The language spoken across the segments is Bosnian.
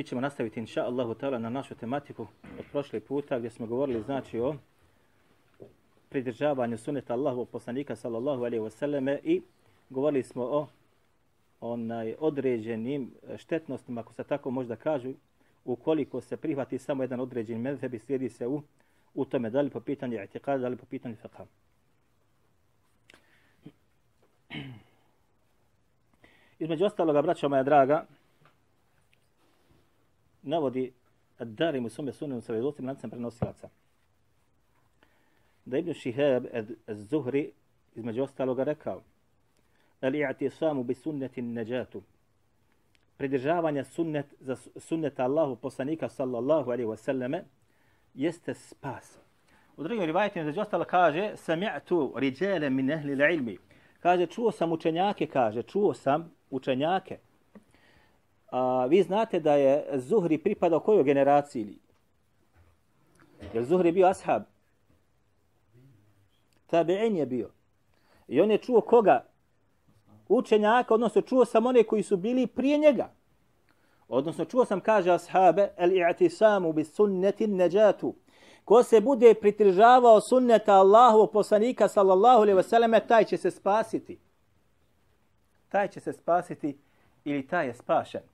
Mi ćemo nastaviti inša Allahu ta'ala na našu tematiku od prošle puta gdje smo govorili znači o pridržavanju suneta Allahovog poslanika sallallahu alaihi wasallame i govorili smo o onaj određenim štetnostima, ako se tako možda kažu, ukoliko se prihvati samo jedan određen medheb i slijedi se u, u tome, da li po pitanju etikada, da li po pitanju fiqha. Između ostaloga, braćo moja draga, navodi Ad-Darim u svome sunenu sa vjerovostim lancem prenosilaca. Da Ibn Šihab az-Zuhri između ostaloga rekao Al-i'tisamu bi sunnetin neđatu. Pridržavanje sunnet za sunneta Allahu poslanika sallallahu alaihi wasallame jeste spas. U drugim rivajetima između ostalo kaže Sami'tu riđale min ehli ilmi. Kaže, čuo sam učenjake, kaže, čuo sam učenjake. A, vi znate da je Zuhri pripadao kojoj generaciji? Je Zuhri bio ashab? Tabi'in je bio. I on je čuo koga? Učenjaka, odnosno čuo sam one koji su bili prije njega. Odnosno čuo sam, kaže ashabe, el i'tisamu bi sunnetin neđatu. Ko se bude pritržavao sunneta Allahu poslanika sallallahu alejhi ve selleme, taj će se spasiti. Taj će se spasiti ili taj je spašen.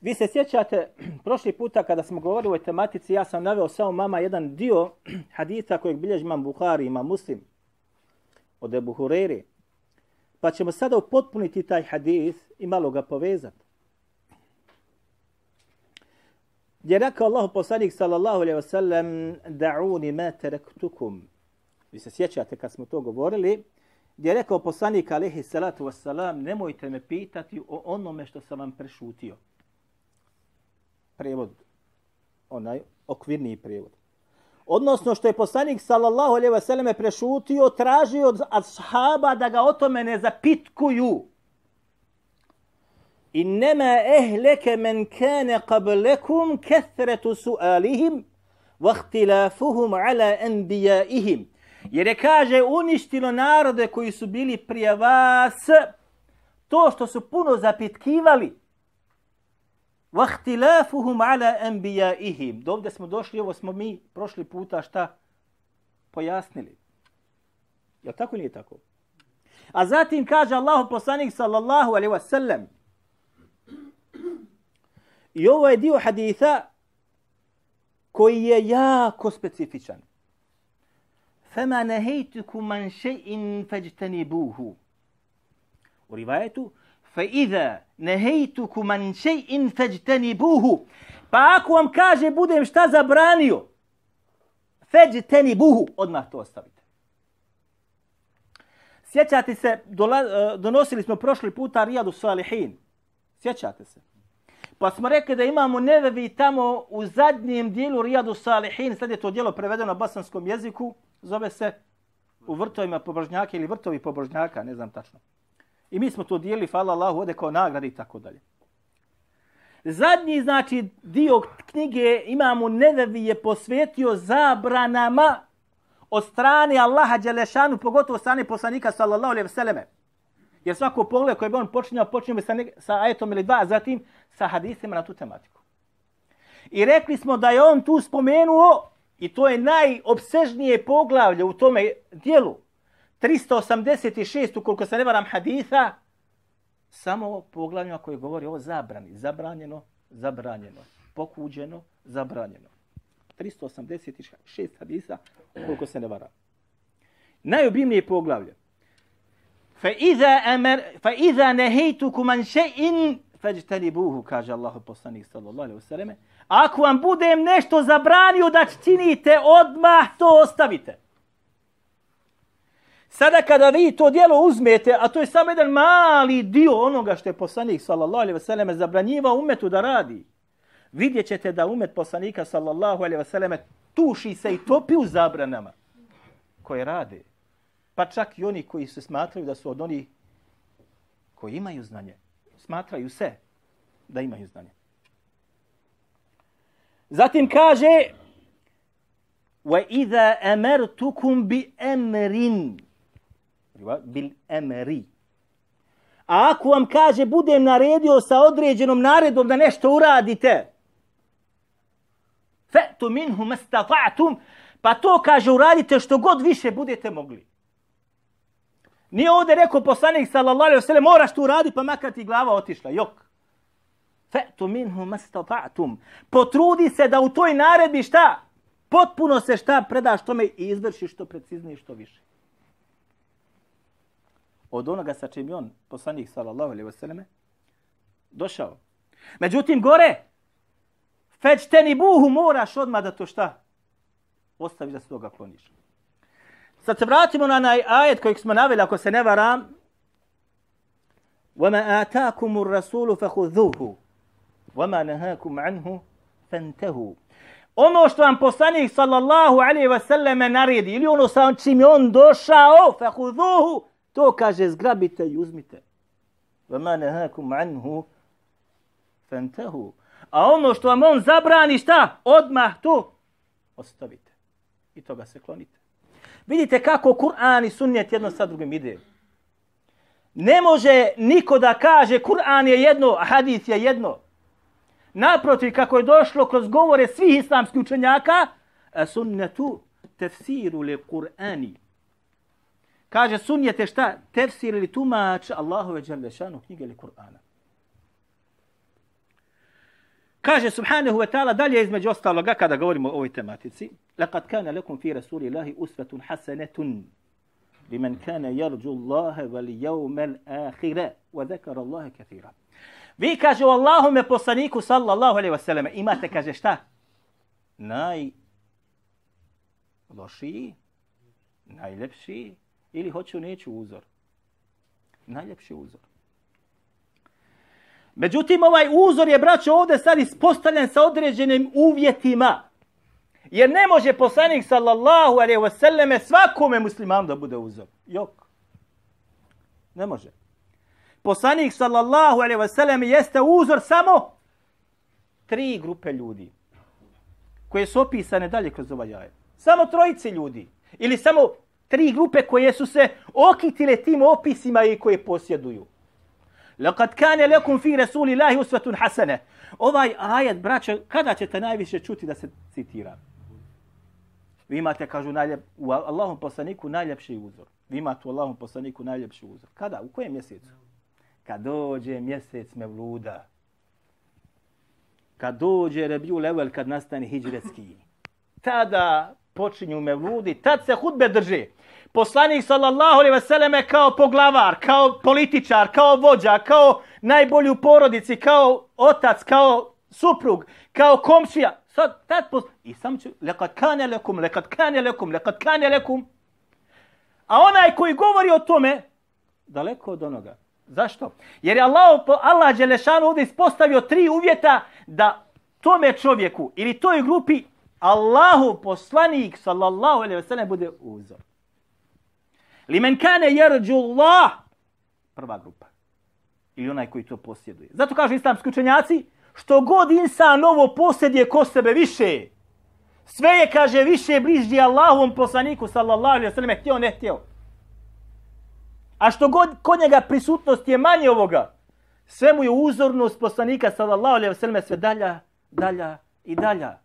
Vi se sjećate, prošli puta kada smo govorili o ovoj tematici, ja sam naveo samo mama jedan dio hadisa kojeg bilježi imam Buhari, ima Muslim, od Ebu Hureyri. Pa ćemo sada upotpuniti taj hadis i malo ga povezati. Gdje je rekao Allah poslanik sallallahu alaihi wa sallam da'uni ma terektukum. Vi se sjećate kad smo to govorili. Gdje je rekao poslanik alaihi salatu wa nemojte me pitati o onome što sam vam prešutio. Prevod, onaj okvirni prevod. Odnosno što je poslanik sallallahu alejhi ve selleme prešutio, tražio od ashaba da ga o tome ne zapitkuju. Innama ehleke men kane qablakum kathratu su'alihim wa ihtilafuhum ala anbiyaihim. Jer je kaže uništilo narode koji su bili prije vas to što su puno zapitkivali. Wa ihtilafuhum ala anbijaihim. Dovde smo došli, ovo smo mi prošli puta šta pojasnili. Je tako ili nije tako? A zatim kaže Allahu poslanik sallallahu alaihi wasallam I ovo je dio haditha koji je jako specifičan. Fema nehejtuku man še'in fajtanibuhu. U rivajetu, فَإِذَا نَهَيْتُكُ مَنْ man فَجْتَنِبُوهُ fajtanibuhu. Pa ako vam kaže budem šta zabranio, fajtanibuhu, odmah to ostavite. Sjećate se, dola, e, donosili smo prošli puta Rijadu Salihin. Sjećate se. Pa smo rekli da imamo nevevi tamo u zadnjem dijelu Rijadu Salihin, sad je to dijelo prevedeno na bosanskom jeziku, zove se u vrtovima pobožnjaka ili vrtovi pobožnjaka, ne znam tačno. I mi smo to dijeli, hvala Allahu, ode kao nagradi i tako dalje. Zadnji, znači, dio knjige imamo nevevi je posvetio zabranama od strane Allaha Đelešanu, pogotovo od strane poslanika sallallahu alaihi vseleme. Jer svako pogled koje bi on počinjao, počinjao bi sa, ne, sa ajetom ili dva, a zatim sa hadisima na tu tematiku. I rekli smo da je on tu spomenuo, i to je najobsežnije poglavlje u tome dijelu, 386, ukoliko se ne varam haditha, samo poglavljima koje govori o zabrani. Zabranjeno, zabranjeno. Pokuđeno, zabranjeno. 386 hadisa, ukoliko se ne varam. Najobimnije poglavlje. فإذا أمر فإذا نهيتكم عن شيء فاجتنبوه kaže Allah poslanik sallallahu alejhi ve selleme ako vam budem nešto zabranio da činite odmah to ostavite Sada kada vi to dijelo uzmete, a to je samo jedan mali dio onoga što je poslanik sallallahu alejhi ve selleme zabranjivao umetu da radi. vidjet ćete da umet poslanika sallallahu alaihi wasallam tuši se i topi u zabranama koje rade. Pa čak i oni koji se smatraju da su od onih koji imaju znanje. Smatraju se da imaju znanje. Zatim kaže وَإِذَا أَمَرْتُكُمْ بِأَمْرٍ bil emri. A ako vam kaže budem naredio sa određenom naredbom da nešto uradite, fe'tu minhu mastata'tum, pa to kaže uradite što god više budete mogli. Nije ovdje rekao poslanik sallallahu alejhi ve sellem moraš to uraditi pa makar ti glava otišla. Jok. Fe'tu minhu mastata'tum. Potrudi se da u toj naredbi šta? Potpuno se šta predaš tome i izvršiš što preciznije što više od onoga sa čim je on, poslanik sallallahu alaihi wasallam, došao. Međutim, gore, feć teni buhu, moraš odmah da to šta? Ostaviš da se toga kloniš. Sad se vratimo na onaj ajet kojeg smo navili, ako se ne varam. وَمَا آتَاكُمُ الرَّسُولُ فَخُذُوهُ وَمَا نَهَاكُمْ عَنْهُ فَانْتَهُ Ono što vam poslanik sallallahu alaihi wa sallam naredi, ili ono sa čim je on došao, فَخُذُوهُ To kaže zgrabite i uzmite. Vama nehakum anhu fantahu. A ono što vam on zabrani šta? Odmah to ostavite. I toga se klonite. Vidite kako Kur'an i sunnet jedno sa drugim ide. Ne može niko da kaže Kur'an je jedno, a hadis je jedno. Naprotiv, kako je došlo kroz govore svih islamskih učenjaka, sunnetu tefsiru le Kur'ani. Kaže sunnjete šta? Tefsir ili tumač Allahove dželešanu knjige ili Kur'ana. Kaže subhanahu wa ta'ala dalje između ostaloga kada govorimo o ovoj tematici. Laqad kana lakum fi rasulillahi uswatun hasanatun liman kana yarju Allaha wal yawmal akhir wa dhakara Allaha katira. Vi kaže u Allahume poslaniku sallallahu alejhi ve selleme imate kaže šta? Naj lošiji, najlepši, Ili hoću neću uzor. Najljepši uzor. Međutim, ovaj uzor je, braćo, ovdje sad ispostavljen sa određenim uvjetima. Jer ne može poslanik, sallallahu alaihi wasallame, svakome muslimanu da bude uzor. Jok. Ne može. Poslanik, sallallahu alaihi wasallame, jeste uzor samo tri grupe ljudi koje su opisane dalje kroz ovaj jaje. Samo trojice ljudi. Ili samo tri grupe koje su se okitile tim opisima i koje posjeduju. Laqad kana lakum fi rasulillahi uswatun hasana. Ovaj ajet, braćo, kada ćete najviše čuti da se citira? Vi imate, kažu, najljep, u Allahom poslaniku najljepši uzor. Vi imate u Allahom poslaniku najljepši uzor. Kada? U kojem mjesecu? Kad dođe mjesec Mevluda. Kad dođe Rebiu Level, kad nastane hijđretski. Tada počinju Mevludi, tad se hudbe drže poslanik sallallahu alejhi ve selleme kao poglavar, kao političar, kao vođa, kao najbolji u porodici, kao otac, kao suprug, kao komšija. Sad tad pos... i sam ću lekad kane lekum, lekad kane lekum, lekad kane lekum. A onaj koji govori o tome daleko od onoga. Zašto? Jer je Allah, Allah Đelešanu ovdje ispostavio tri uvjeta da tome čovjeku ili toj grupi Allahu poslanik sallallahu alejhi ve sellem bude uzor. Limen kane jerđu Allah. Prva grupa. Ili onaj koji to posjeduje. Zato kažu islamski učenjaci, što god insan novo posjeduje ko sebe više, sve je, kaže, više bliži Allahovom poslaniku, sallallahu alaihi wa sallam, htio, ne htio. A što god kod njega prisutnost je manje ovoga, sve mu je uzornost poslanika, sallallahu alaihi wa sallam, sve dalja, dalja i dalja.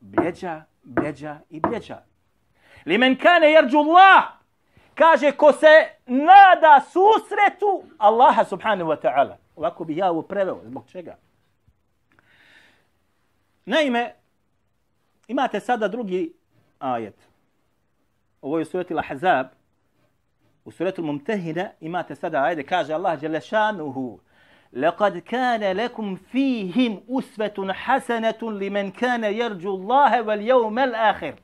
Bljeđa, bljeđa i bljeđa. Li men kane jerđullah, kaže ko se nada susretu Allaha subhanahu wa ta'ala. Ovako bi ja ovo preveo. Zbog čega? Naime, imate sada drugi ajet. Ovo je u sureti Lahazab. U sureti Mumtehina imate sada ajde, Kaže Allah Đelešanuhu. لقد كان لكم فيهم أسوة حسنة لمن كان يرجو الله واليوم الآخر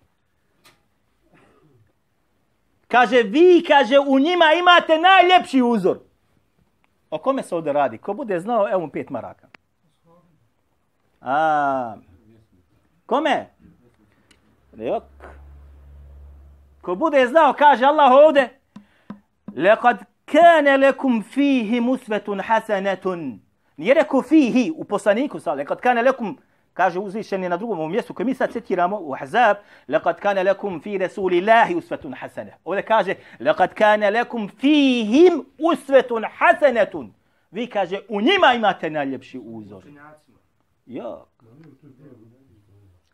Kaže, vi, kaže, u njima imate najljepši uzor. O kome se ovdje radi? Ko bude znao, evo mu pet maraka. A, kome? Jok. Ko bude znao, kaže Allah ovde, لقد kane lekum fihi musvetun hasanetun. Nije rekao fihi u poslaniku, sa kad kane lekum, kaže uzvišeni na drugom mjestu koji mi sad citiramo u Ahzab, laqad kana lakum fi Rasulillahi usvetun hasana. Ovdje kaže, lekad kane lekum fihim usvetun hasanetun. Vi kaže, u njima imate najljepši uzor. Ja.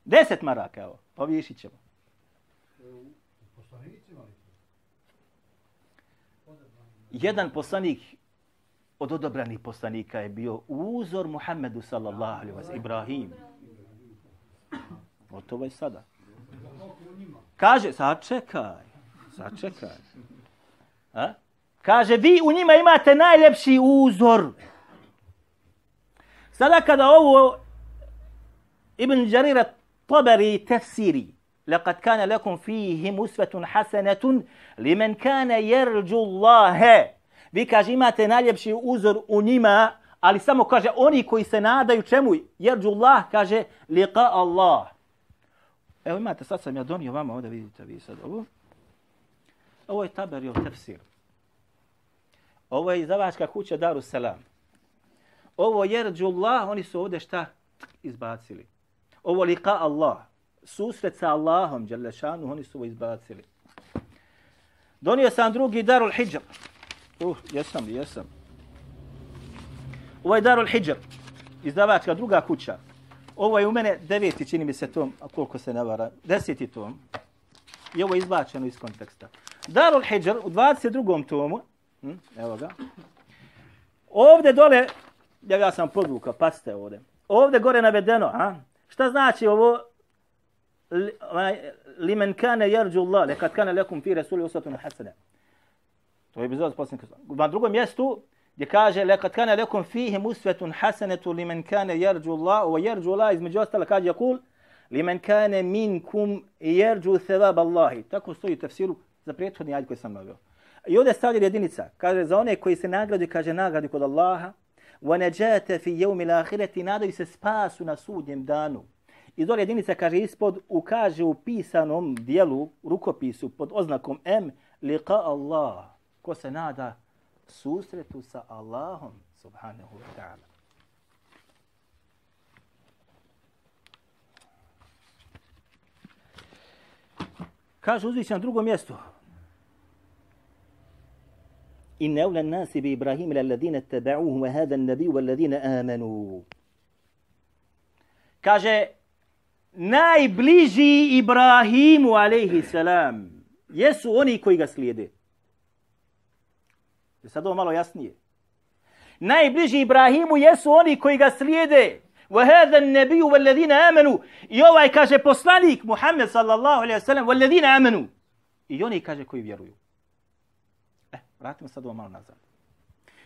Deset maraka, evo, pa povišit ćemo. Jedan poslanik od odobranih poslanika je bio uzor Muhammedu sallallahu alaihi wa Ibrahim. Gotovo je sada. Kaže, sačekaj, sačekaj. A? Kaže, vi u njima imate najljepši uzor. Sada kada ovo Ibn Đarira Tabari tefsiri, لقد كان لكم فيهم أسوة حسنة لمن كان يرجو الله Vi kaže imate najljepši uzor u njima, ali samo kaže oni koji se nadaju čemu? Jerđu Allah kaže liqa Allah. Evo imate, sad sam ja donio vama, ovdje vidite vi sad ovo. Ovo je Taberio tefsir. Ovo je izdavačka kuća Daru Salam. Ovo jerđu Allah, oni su ovdje šta izbacili. Ovo liqa Allah. Susret sa Allahom, Đalešanu, oni su ovo izbacili. Donio sam drugi Darul Hijr. Uh, jesam, jesam. Ovo je Darul Hijr, izdavačka druga kuća. Ovo je u mene deveti, čini mi se tom, a koliko se ne vara, deseti tom. I ovo je izbačeno iz konteksta. Darul Hijr u 22. tomu, hm, evo ga, ovde dole, ja, ja sam podvuka, pasite ovde, ovde gore navedeno, a? šta znači ovo? Limen kane jarđu Allah, lekad kane lekum fi rasuli usatun hasana. To je bizarno poslanik. Na drugom mjestu gdje kaže lekad kana lekum fihim musvetun hasanatu liman kana yarju Allah wa yarju Allah između ostala kaže yakul liman kana minkum yarju thawab Allahi. Tako stoji u tefsiru za prethodni ajd koji sam naveo. I ovdje stavlja jedinica. Kaže za one koji se nagradi, kaže nagradi kod Allaha. Wa najata fi yawm al-akhirati nadaju se spasu na sudnjem danu. I dole jedinica kaže ispod ukaže u pisanom dijelu, rukopisu pod oznakom M, liqa Allah ko se nada susretu sa Allahom subhanahu wa ta'ala. Kaže uzvići na drugom mjestu. إن أولى الناس بإبراهيم للذين اتبعوه وهذا النبي والذين آمنوا kaže najbliži Ibrahimu alejhi salam jesu oni koji ga slijede Je sad ovo malo jasnije. Najbliži Ibrahimu jesu oni koji ga slijede. وَهَذَا النَّبِيُّ وَالَّذِينَ آمَنُوا I ovaj kaže poslanik Muhammed sallallahu alaihi wa sallam وَالَّذِينَ آمَنُوا I oni kaže koji vjeruju. Eh, vratimo sad ovo malo nazad.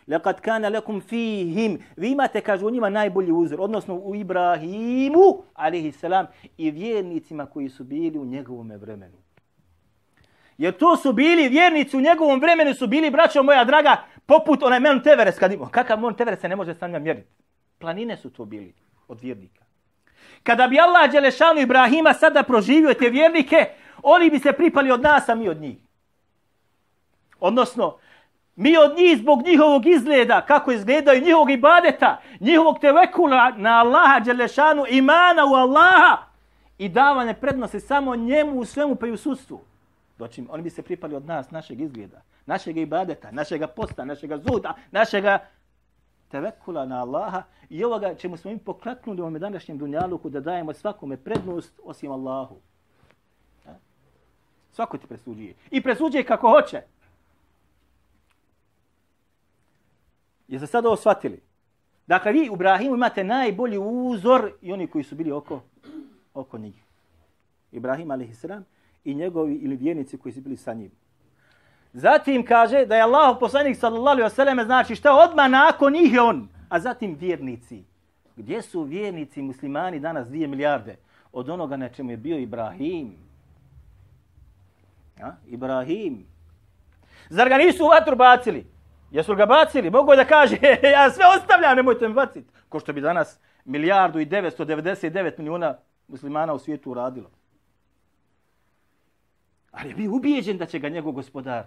Lekad kana lekum fihim. Vi imate, kaže, u njima najbolji uzor. Odnosno u Ibrahimu, alihi salam, i vjernicima koji su bili u njegovom vremenu. Jer to su bili vjernici u njegovom vremenu, su bili, braćo moja draga, poput onaj Mount Everest. Kad imamo, kakav Mount Everest se ne može sam mjeriti. Planine su to bili od vjernika. Kada bi Allah Đelešanu Ibrahima sada proživio te vjernike, oni bi se pripali od nas, a mi od njih. Odnosno, mi od njih zbog njihovog izgleda, kako izgledaju njihovog ibadeta, njihovog tevekula na Allaha Đelešanu, imana u Allaha i davane prednose samo njemu u svemu pa i u sudstvu. Doći, oni bi se pripali od nas, našeg izgleda, našeg ibadeta, našeg posta, našeg zuda, našeg tevekula na Allaha i ovoga čemu smo im poklaknuli u ovom današnjem dunjaluku da dajemo svakome prednost osim Allahu. E? Svako ti presuđuje. I presuđuje kako hoće. Jeste sad ovo shvatili? Dakle, vi u Ibrahimu imate najbolji uzor i oni koji su bili oko, oko njih. Ibrahim, a.s i njegovi ili vjernici koji su bili sa njim. Zatim kaže da je Allah poslanik sallallahu alejhi ve selleme znači šta odma nakon njih je on, a zatim vjernici. Gdje su vjernici muslimani danas 2 milijarde od onoga na čemu je bio Ibrahim? Ja? Ibrahim. Zar ga nisu u vatru bacili? Jesu ga bacili? Mogu da kaže, ja sve ostavljam, nemojte me baciti. Ko što bi danas milijardu i 999 milijuna muslimana u svijetu uradilo. Ali je bio ubijeđen da će ga njegov gospodar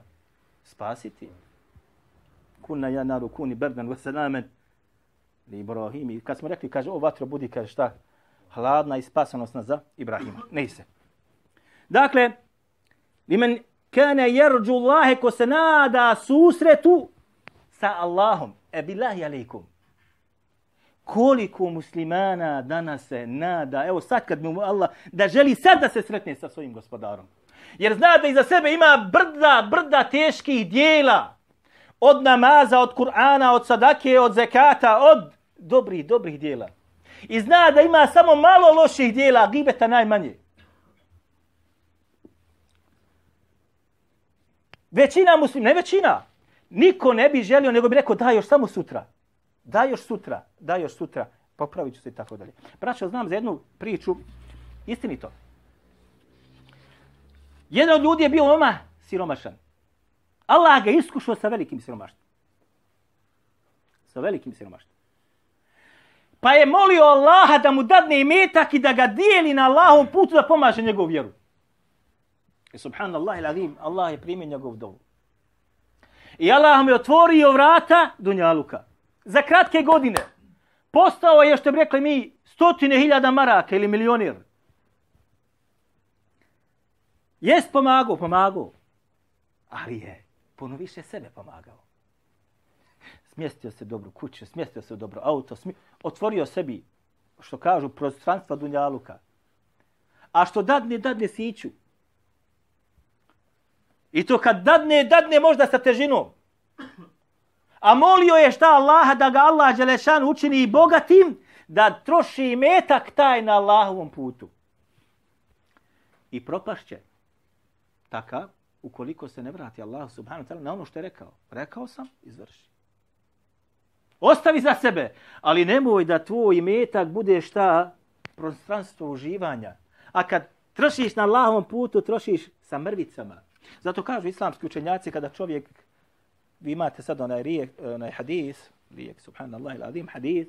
spasiti. Kuna ja naru kuni berdan vasalamen li Ibrahimi. Kad smo rekli, kaže, o vatro budi, kaže šta? Hladna i spasanosna za Ibrahima. Ne se. Dakle, limen kane jerđu Allahe ko se nada susretu sa Allahom. E bilahi alaikum. Koliko muslimana danas se nada, evo sad kad mu Allah, da želi sad da se sretne sa svojim gospodarom. Jer zna da iza sebe ima brda, brda teških dijela. Od namaza, od Kur'ana, od sadake, od zekata, od dobrih, dobrih dijela. I zna da ima samo malo loših dijela, gibeta najmanje. Većina muslima, ne većina, niko ne bi želio, nego bi rekao da još samo sutra. Da još sutra, da još sutra, popravit ću se i tako dalje. Braćo, znam za jednu priču, istinito. Jedan od ljudi je bio oma siromašan. Allah ga iskušao sa velikim siromaštvom. Sa velikim siromaštvom. Pa je molio Allaha da mu dadne imetak i da ga dijeli na Allahom putu da pomaže njegovu vjeru. I subhanallah il azim, Allah je primio njegov dovu. I Allah mu je otvorio vrata Dunjaluka. Za kratke godine. Postao je, što bi rekli mi, stotine hiljada maraka ili milionir. Jes pomagao, pomagao. Ali je puno više sebe pomagao. Smjestio se dobro kuće, smjestio se dobro auto, smje... otvorio sebi, što kažu, prostranstva Dunjaluka. A što dadne, dadne siću. I to kad dadne, dadne možda sa težinom. A molio je šta Allaha da ga Allah Đelešan učini i bogatim, da troši metak taj na Allahovom putu. I propašće takav, ukoliko se ne vrati Allah subhanahu wa ta'ala na ono što je rekao. Rekao sam, izvrši. Ostavi za sebe, ali nemoj da tvoj metak bude šta prostranstvo uživanja. A kad trošiš na Allahovom putu, trošiš sa mrvicama. Zato kažu islamski učenjaci kada čovjek, vi imate sad onaj, rijek, onaj hadis, lijek, subhanallah il adim, hadis,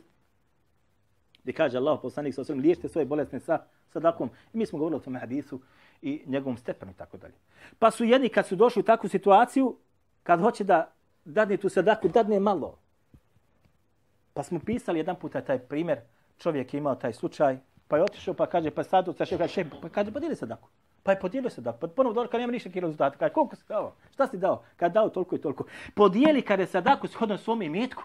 gdje kaže Allah poslanik sa osvijem, liječite svoje bolesne sa sadakom. I mi smo govorili o tome hadisu i njegovom stepenu i tako dalje. Pa su jedni kad su došli u takvu situaciju, kad hoće da dadne tu sadaku, dadne malo. Pa smo pisali jedan puta taj primjer, čovjek je imao taj slučaj, pa je otišao pa kaže, pa sad sa šef, šef, pa kaže, pa dili sadaku. Pa je podijelio sadaku. Pa ponovo došao, kad nema ništa kilo rezultata. Kaže, koliko si dao? Šta si dao? Kad dao toliko i toliko. Podijeli kada je sadaku shodno svom imetku.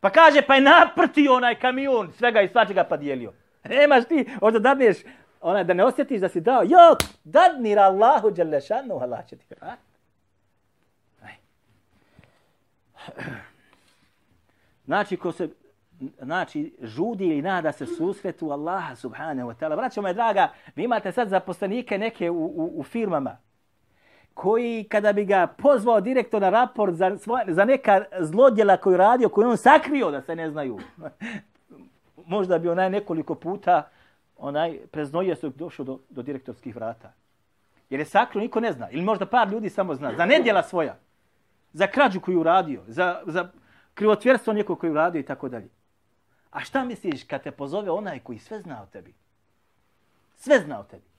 Pa kaže, pa je naprtio onaj kamion, svega i svačega pa dijelio. Nemaš ti, možda dadneš, onaj, da ne osjetiš da si dao. Jo, dadnir Allahu Đalešanu, Allah će ti. Znači, ko se znači, žudi ili nada se susretu Allaha subhanahu wa ta'ala. Braćo moje draga, vi imate sad zaposlenike neke u, u, u firmama koji kada bi ga pozvao direktor na raport za, svoj, za neka zlodjela koju radio, koju on sakrio da se ne znaju, možda bi onaj nekoliko puta onaj preznojio se došao do, do direktorskih vrata. Jer je sakrio, niko ne zna. Ili možda par ljudi samo zna. Za nedjela svoja. Za krađu koju radio. Za, za krivotvjerstvo neko koju radio i tako dalje. A šta misliš kad te pozove onaj koji sve zna o tebi? Sve zna o tebi.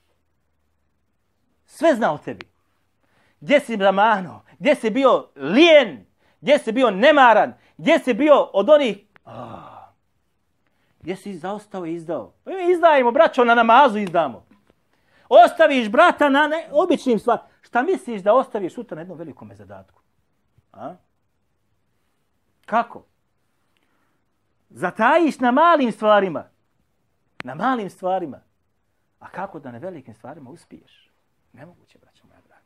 Sve zna o tebi. Gdje si bramano? Gdje si bio lijen? Gdje si bio nemaran? Gdje si bio od onih... Oh. Gdje si zaostao i izdao? Pa mi izdajemo, braćo, na namazu izdamo. Ostaviš brata na ne, običnim stvar. Šta misliš da ostaviš sutra na jednom velikom zadatku? A? Kako? Zatajiš na malim stvarima. Na malim stvarima. A kako da na velikim stvarima uspiješ? Nemoguće, braćo moja draga.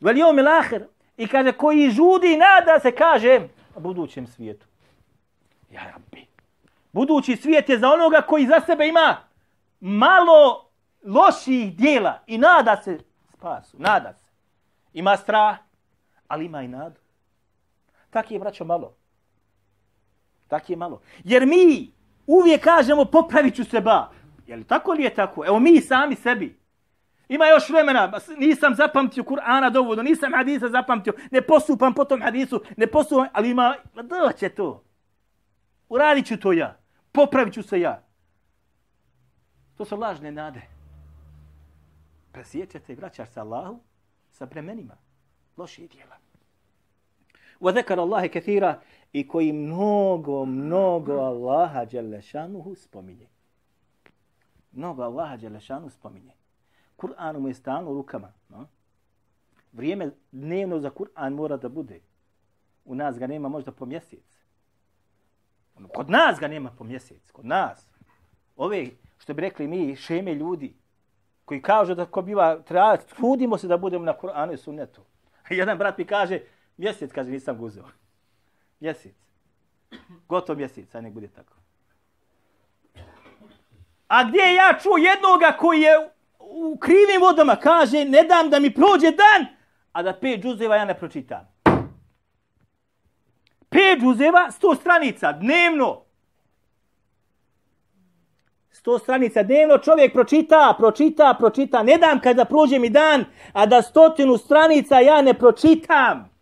Velio mi lahir. I kaže, koji žudi nada se kaže budućem svijetu. Ja rabbi. Budući svijet je za onoga koji za sebe ima malo loših dijela i nada se spasu. Nada se. Ima strah, ali ima i nadu. Tak je, braćo, malo Tak je malo. Jer mi uvijek kažemo popravit ću se ba. Je li tako li je tako? Evo mi sami sebi. Ima još vremena, nisam zapamtio Kur'ana dovoljno, nisam hadisa zapamtio, ne postupam po tom hadisu, ne postupam, ali ima, doće to. Uradit ću to ja. Popravit ću se ja. To su lažne nade. Presjećate i vraćaš se Allahu sa bremenima. Loših dijela. وذكر الله كثيرا i koji mnogo, mnogo Allaha Đelešanuhu spominje. Mnogo Allaha Đelešanuhu spominje. Kur'an mu je stalno u rukama. No? Vrijeme dnevno za Kur'an mora da bude. U nas ga nema možda po mjesec. Ono, kod nas ga nema po mjesec. Kod nas. Ove, što bi rekli mi, šeme ljudi, koji kažu da ko biva, trudimo se da budemo na Kur'anu i sunnetu. Jedan brat mi kaže, mjesec, kaže, nisam guzeo. Mjesec. Gotov mjesec, a nek bude tako. A gdje ja čuo jednoga koji je u krivim vodama, kaže, ne dam da mi prođe dan, a da pet džuzeva ja ne pročitam. Pet džuzeva, sto stranica, dnevno. Sto stranica dnevno čovjek pročita, pročita, pročita. Ne dam kada prođe mi dan, a da stotinu stranica ja ne pročitam.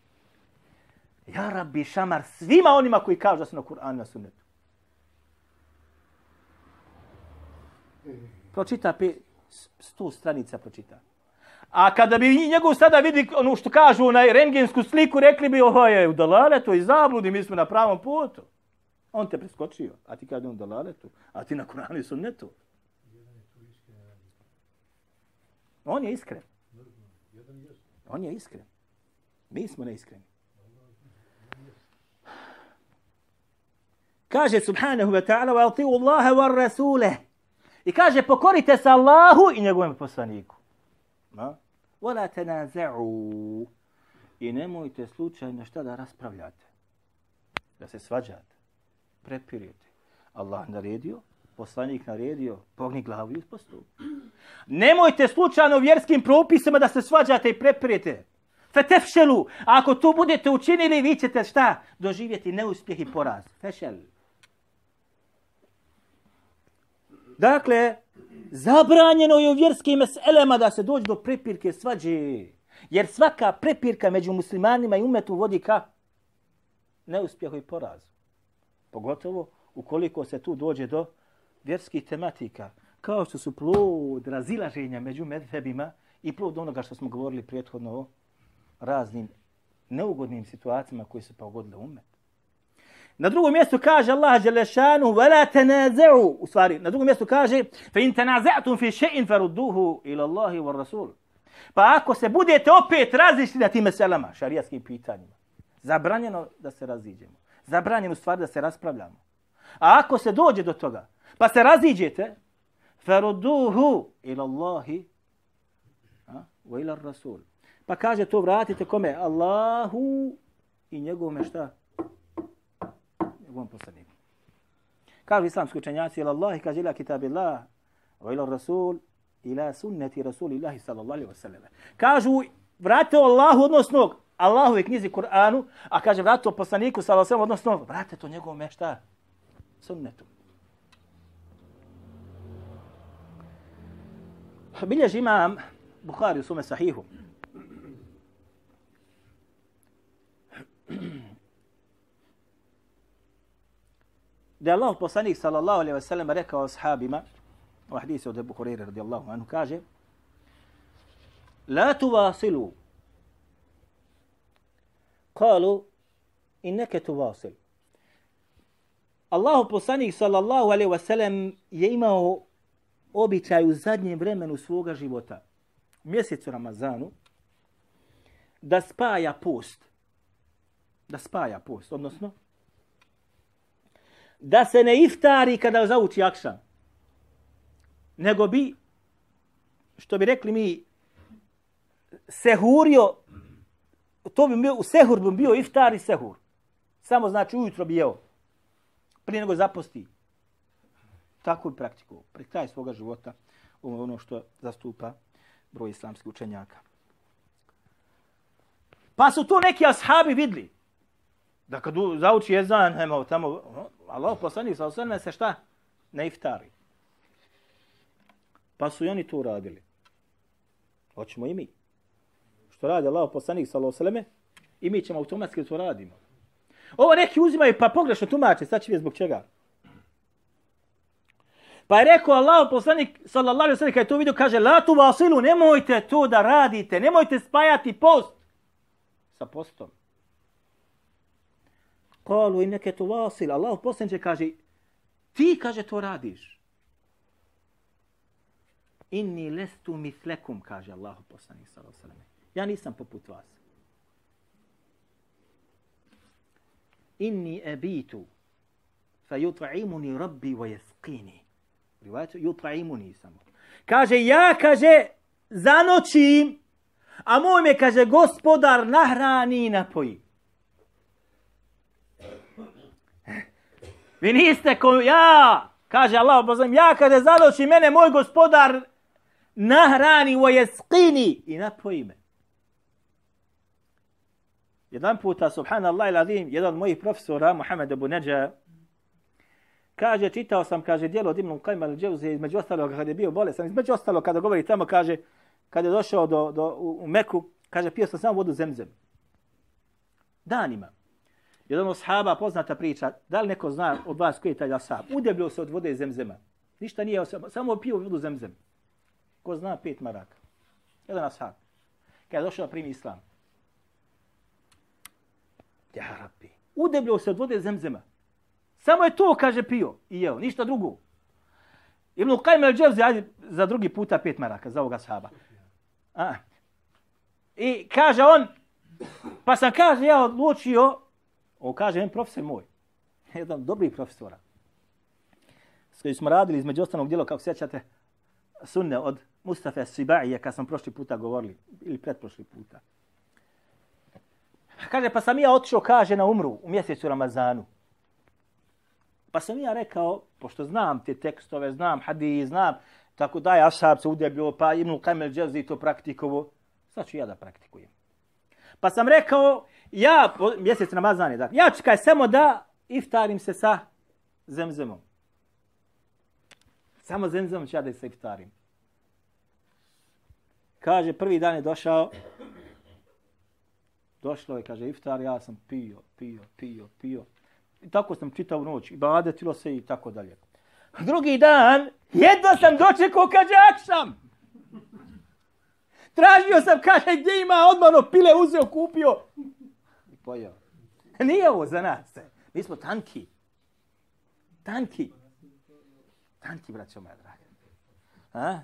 Ja rabbi šamar svima onima koji kažu da su na Kur'an na sunnetu. Pročita pe, sto stranica pročita. A kada bi njegov sada vidi ono što kažu na rengensku sliku, rekli bi ovo je u dalaletu i zabludi, mi smo na pravom putu. On te preskočio, a ti kada je u dalaletu, a ti na Kur'anu i sunnetu. On je iskren. On je iskren. Mi smo neiskreni. Kaže subhanahu wa ta'ala wa ati'u Allaha wa rasule. I kaže pokorite se Allahu i njegovom poslaniku. Ma? Wa la tanaza'u. I nemojte slučajno šta da raspravljate. Da se svađate. Prepirite. Allah naredio, poslanik naredio, pogni glavu i uspostup. Nemojte slučajno vjerskim propisima da se svađate i prepirite. Fetefšelu. Ako to budete učinili, vi ćete šta? Doživjeti neuspjeh i poraz. Fešel. Dakle, zabranjeno je u vjerskim meselema da se dođe do prepirke svađe. Jer svaka prepirka među muslimanima i umetu vodi ka neuspjehu i porazu. Pogotovo ukoliko se tu dođe do vjerskih tematika. Kao što su plod razilaženja među medhebima i plod onoga što smo govorili prethodno o raznim neugodnim situacijama koji su pogodile umet. Na drugom mjestu kaže Allah Đelešanu وَلَا تَنَازَعُوا U stvari, na drugom mjestu kaže فَإِن تَنَازَعْتُمْ فِي شَيْءٍ فَرُدُّهُ إِلَى اللَّهِ وَالرَّسُولِ Pa ako se budete opet različiti na tim meselama, šarijatskim pitanjima, zabranjeno da se raziđemo. Zabranjeno u stvari da se raspravljamo. A ako se dođe do toga, pa se raziđete, فَرُدُّهُ إِلَى اللَّهِ وَإِلَى الرَّسُولِ Pa kaže to vratite kome? Allahu i njegovome šta? Njegovom poslaniku. Kažu islamski učenjaci, ila Allah, kaže ila kitab Allah, wa ila Rasul, ila sunneti Rasulillahi sallallahu alaihi wa sallam. Kažu, vrate Allahu, odnosno Allahu je knjizi Kur'anu, a kaže vrate poslaniku sallallahu alaihi wa sallam, odnosno vrate to njegovome šta? Sunnetu. Bilježi imam Bukhari u sume sahihu. Da je Allah poslanik sallallahu alaihi wa sallam rekao ashabima u hadisu od Ebu Hureyre radijallahu anhu kaže La tuvasilu. Kalu inneke tuvasil. Allahu poslanik sallallahu alaihi wa sallam je imao običaj u zadnjem vremenu svoga života u mjesecu Ramazanu da spaja post da spaja post, odnosno da se ne iftari kada zauči akšan, nego bi, što bi rekli mi, sehurio, to bi bio, sehur bi bio iftar i sehur. Samo znači ujutro bi jeo, prije nego zaposti. Tako bi praktikuo, pri kraj svoga života, ono što zastupa broj islamskih učenjaka. Pa su to neki ashabi vidli. Da kad zauči jezan, hemo, tamo, ono, Allah poslanik sa osrme se šta? Ne iftari. Pa su i oni to uradili. Hoćemo i mi. Što radi Allah poslanik sa osrme, i mi ćemo automatski to radimo. Ovo neki uzimaju pa pogrešno tumače, sad će vidjeti zbog čega. Pa je rekao Allah, poslanik, sallallahu alaihi ve sallam, kada je to vidio, kaže, la tu vasilu, nemojte to da radite, nemojte spajati post sa postom. Kalu i neke tu vasil, Allah poslaniče kaže, ti, kaže, to radiš. Inni lestu mislekum, kaže Allah poslanik, sallallahu alaihi wa sallam. Ja nisam poput vas. Inni abitu, fa yut'imuni rabbi wa yasqini. Rivajetu yut'imuni samo. Kaže ja kaže zanoćim, a moj me kaže gospodar nahrani i napoji. Vi niste ko ja, kaže Allah, pozam, ja kada zadoći mene moj gospodar nahrani wa jeskini i napoji me. Jedan puta, subhanallah il adim, jedan od mojih profesora, Muhammed Abu Neđa, kaže, čitao sam, kaže, dijelo od Ibnu Qajma al-đevze, između ostalog, kada je bio bolestan, između ostalog, kada govori tamo, kaže, kada je došao do, do, u, u Meku, kaže, pio sam samo vodu zemzem. Danima. Jedan od sahaba, poznata priča, da li neko zna od vas koji je taj ashab, udebljio se od vode zemzema. Ništa nije, samo pio vodu zemzem. Ko zna pet maraka. Jedan ashab. Kada je došao da primi islam. Ja rabbi. Udebljio se od vode zemzema. Samo je to, kaže, pio i jeo, ništa drugo. Ibn Qajm al-Dževzi, ajde, za drugi puta pet maraka, za ovoga sahaba. A. I kaže on, pa sam kaže, ja odlučio, on kaže, jedan profesor moj, jedan dobri profesora, s kojim smo radili između ostalog djela, kako sjećate, sunne od Mustafa Sibaije, kad sam prošli puta govorili, ili pretprošli puta. Kaže, pa sam ja otišao, kaže, na umru u mjesecu Ramazanu. Pa sam ja rekao, pošto znam te tekstove, znam hadiji, znam, tako da je Ashab se udebio, pa Ibn Kamel Dževzi to praktikovo, sad ću ja da praktikujem. Pa sam rekao, ja, mjesec Ramazan je, dakle, ja čekaj samo da iftarim se sa zemzemom. Samo zemzemom ću ja da se iftarim. Kaže, prvi dan je došao, došlo je, kaže, iftar, ja sam pio, pio, pio, pio. I tako sam čitao noć, i badetilo se i tako dalje. Drugi dan, jedva sam dočekao, kaže, akšam. Tražio sam, kaže, gdje ima odmano pile, uzeo, kupio. I pojao. Nije ovo za nas. E. Mi smo tanki. Tanki. Tanki, braćo moja draga. A?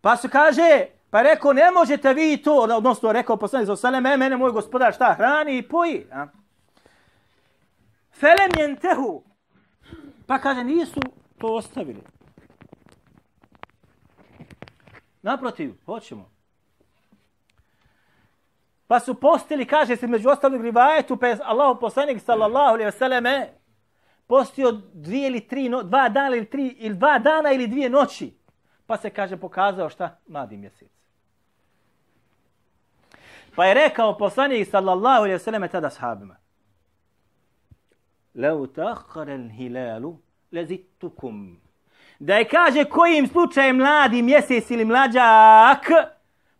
Pa su kaže, Pa rekao, ne možete vi to, odnosno rekao poslanik za saleme, mene moj gospodar šta hrani i poji. A? Felem jentehu. Pa kaže, nisu to ostavili. Naprotiv, hoćemo. Pa su postili, kaže se među ostalog rivajetu, pa je Allah poslanik sallallahu alaihi vseleme eh, postio dvije ili tri, no, dva dana ili tri, ili dva dana ili dvije noći. Pa se, kaže, pokazao šta? Mladi mjesec. Pa je rekao poslanik sallallahu alejhi ve selleme tada sahabima. Lau ta'akhkhara al-hilalu lazittukum. Da je kaže kojim slučajem mladi mjesec ili mlađak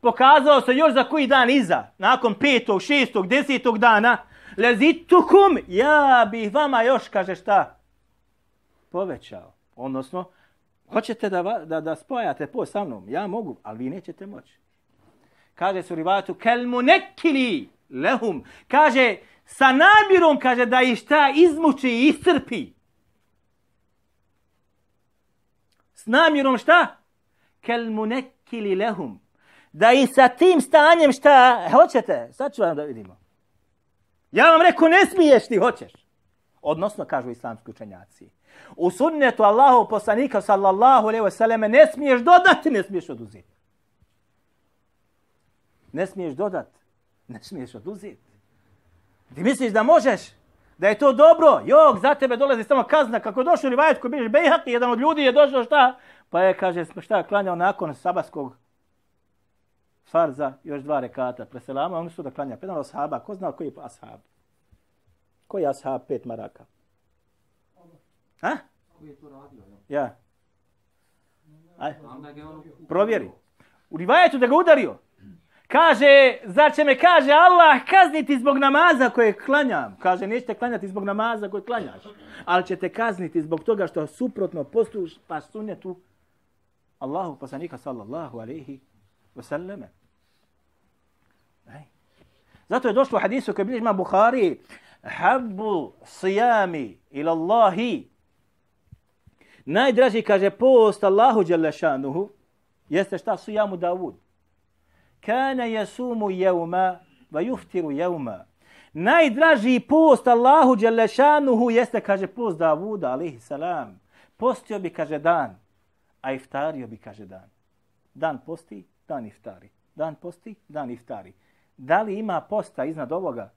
pokazao se još za koji dan iza, nakon petog, šestog, desetog dana, lezitukum, ja bih vama još, kaže šta, povećao. Odnosno, hoćete da, da, da spojate po sa mnom, ja mogu, ali vi nećete moći kaže su rivatu kelmu nekili lehum. Kaže, sa namjerom, kaže, da ih šta izmuči i iscrpi. S namjerom šta? Kelmu nekili lehum. Da i sa tim stanjem šta hoćete? Sad ću vam da vidimo. Ja vam reku, ne smiješ ti, hoćeš. Odnosno, kažu islamski učenjaci. U sunnetu Allahu poslanika sallallahu alaihi wasallam ne smiješ dodati, ne smiješ oduzeti. Ne smiješ dodat. Ne smiješ oduzeti. Ti misliš da možeš? Da je to dobro? Jok, za tebe dolazi samo kazna. Kako je došao Rivajet koji biš Bejhaki, jedan od ljudi je došao šta? Pa je, kaže, šta je klanjao nakon sabaskog farza, još dva rekata. Preselama, oni su da klanja. Jedan od sahaba, ko zna koji je ashab? Koji je ashab pet maraka? Ha? Koji je to radio? Ja. Aj. Provjeri. U rivajetu da ga udario. Kaže, zar će me, kaže, Allah kazniti zbog namaza koje klanjam? Kaže, nećete klanjati zbog namaza koje klanjaš. Ali ćete kazniti zbog toga što suprotno postuš pa sunnetu Allahu poslanika sallallahu alaihi wasallame. Zato je došlo u hadisu koji bilježi ima Bukhari, habbu sijami ila Allahi. Najdraži, kaže, post Allahu Đalešanuhu, jeste šta sujamu Davud. Kana jesumu jevma, va juftiru jevma. Najdraži post Allahu Đalešanuhu jeste, kaže, post Davuda, alihi salam. Postio bi, kaže, dan, a iftario bi, kaže, dan. Dan posti, dan iftari. Dan posti, dan iftari. Da li ima posta iznad ovoga?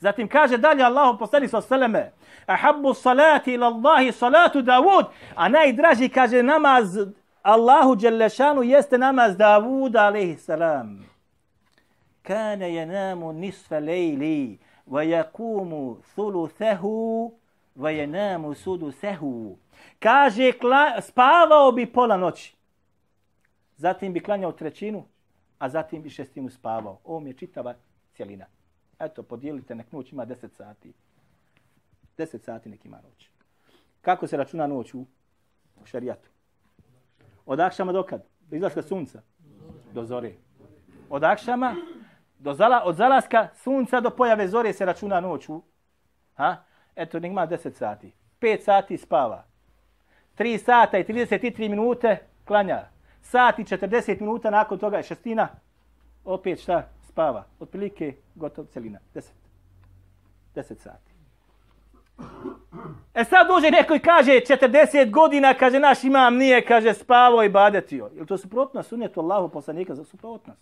Zatim kaže dalje Allahu poslanik sa seleme: "Ahabbu salati ila Allahi salatu Davud." A najdraži kaže namaz Allahu dželle jeste namaz Davuda alejhi salam. Kana yanamu nisfa layli wa yaqumu thuluthahu wa yanamu sudusahu. Kaže spavao bi pola noći. Zatim bi klanjao trećinu, a zatim bi šestinu spavao. Ovo mi je čitava cijelina. Eto, podijelite, nek noć ima 10 sati. 10 sati nek ima noć. Kako se računa noć u, u šarijatu? Od akšama do kad? Do izlaska sunca? Do zore. Od akšama do zala, od zalaska sunca do pojave zore se računa noć u. Ha? Eto, nek ima 10 sati. 5 sati spava. 3 sata i 33 minute klanja. Sati 40 minuta nakon toga je šestina. Opet šta? spava. Otprilike gotov celina. Deset. Deset sati. E sad duže neko i kaže 40 godina, kaže naš imam nije, kaže spavo i badetio. Jel to suprotno sunnetu Allahu poslanika za suprotnost?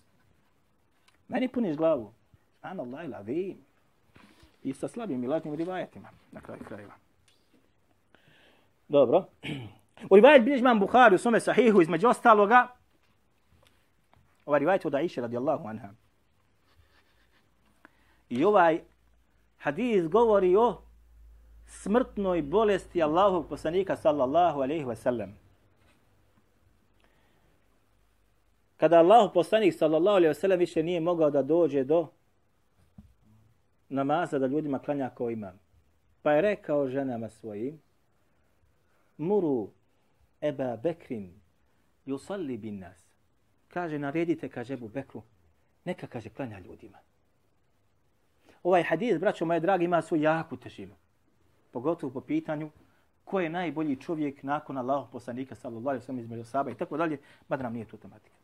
Meni puniš glavu. Ana Allah ila vi. I sa slabim i lažnim rivajetima na kraju krajeva. Dobro. U rivajet bilježi imam Bukhari u svome sahihu između ostaloga. Ova rivajet od Aisha radijallahu anha. I ovaj hadis govori o smrtnoj bolesti Allahovog poslanika sallallahu alejhi ve sellem. Kada Allahov poslanik sallallahu alejhi ve sellem više nije mogao da dođe do namaza da ljudima klanja kao imam. Pa je rekao ženama svojim, muru Eba Bekrin yusalli bin nas. Kaže, naredite, kaže Ebu Bekru, neka, kaže, klanja ljudima ovaj hadis, braćo moje dragi, ima svoju jaku težinu. Pogotovo po pitanju ko je najbolji čovjek nakon Allahog poslanika, sallallahu alaihi sallam, između saba i tako dalje, mada nam nije to tematika.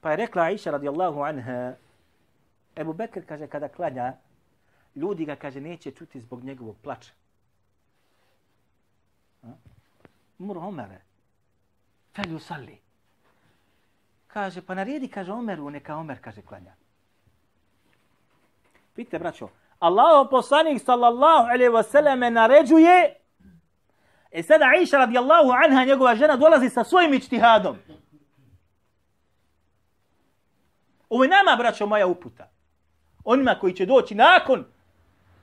Pa je rekla Aisha radijallahu anha, Ebu Bekr kaže kada klanja, ljudi ga kaže neće čuti zbog njegovog plača. Mur Omere, fel usalli. Kaže, pa naredi, kaže Omeru, neka Omer, kaže, klanja. Vidite, braćo, Allaho poslanik sallallahu alaihi wa sallam naređuje E sada Aisha radijallahu anha, njegova žena, dolazi sa svojim ičtihadom. Ovo je nama, braćo, moja uputa. Onima koji će doći nakon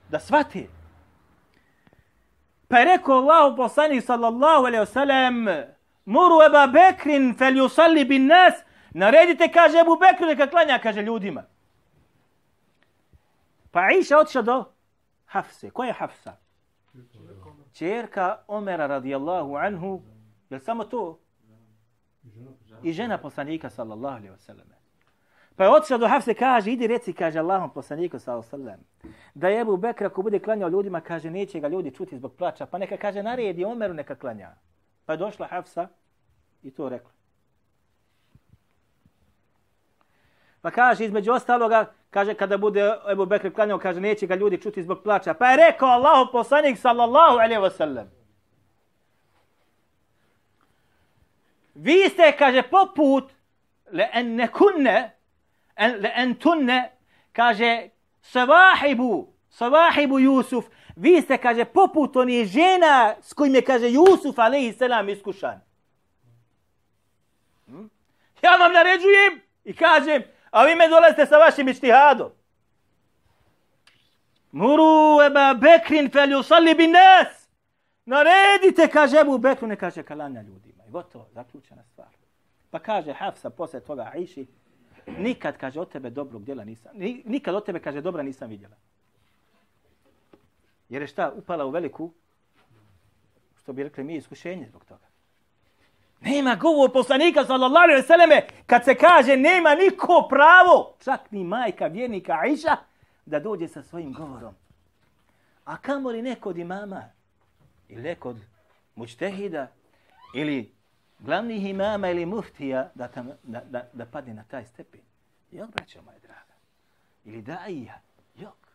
da svate. Pa je rekao Allahu poslanik sallallahu alaihi wa sallam Muru Eba Bekrin fel yusalli bin nas Naredite, kaže Ebu Bekru, neka klanja, kaže ljudima. Pa Aisha otišla do Hafse. Ko je Hafsa? Čerka Omera radijallahu anhu. Je samo to? I žena poslanika sallallahu alaihi wa sallam. Pa je otišao do Hafse, kaže, idi reci, kaže Allahom poslaniku sallallahu sallam. Da je Ebu Bekra, ako bude klanjao ljudima, kaže, neće ga ljudi čuti zbog plaća. Pa neka kaže, naredi Omeru, neka klanja. Pa je došla Hafsa i to rekla. Pa kaže, između ostaloga, kaže, kada bude Ebu Bekr klanjao, kaže, neće ga ljudi čuti zbog plaća. Pa je rekao Allahu poslanik, sallallahu alaihi wa sallam. Vi ste, kaže, poput, le en nekunne, en tunne, kaže, savahibu, savahibu Jusuf, vi ste, kaže, poput oni žena s kojim je, kaže, Jusuf, alaihi selam, iskušan. Hm? Ja vam naređujem i kažem, A vi me dolazite sa vašim ištihadom. Muru eba bekrin fel yusalli bin nas. Naredite, kaže Ebu Bekru, ne kaže kalanja ljudima. I gotovo, zaključena stvar. Pa kaže Hafsa posle toga Aishi, nikad, kaže, od tebe dobrog djela nisam, nikad od tebe, kaže, dobra nisam vidjela. Jer je šta, upala u veliku, što bi rekli mi, iskušenje zbog toga. Nema govor poslanika, sallallahu alaihi ve selleme, kad se kaže nema niko pravo, čak ni majka vjernika Aisha, da dođe sa svojim govorom. A kamo li neko od imama, ili neko od mučtehida, ili glavnih imama ili muftija, da, tam, da, da, da padne na taj stepen. Jok, braćo moje draga. Ili daija. Jok.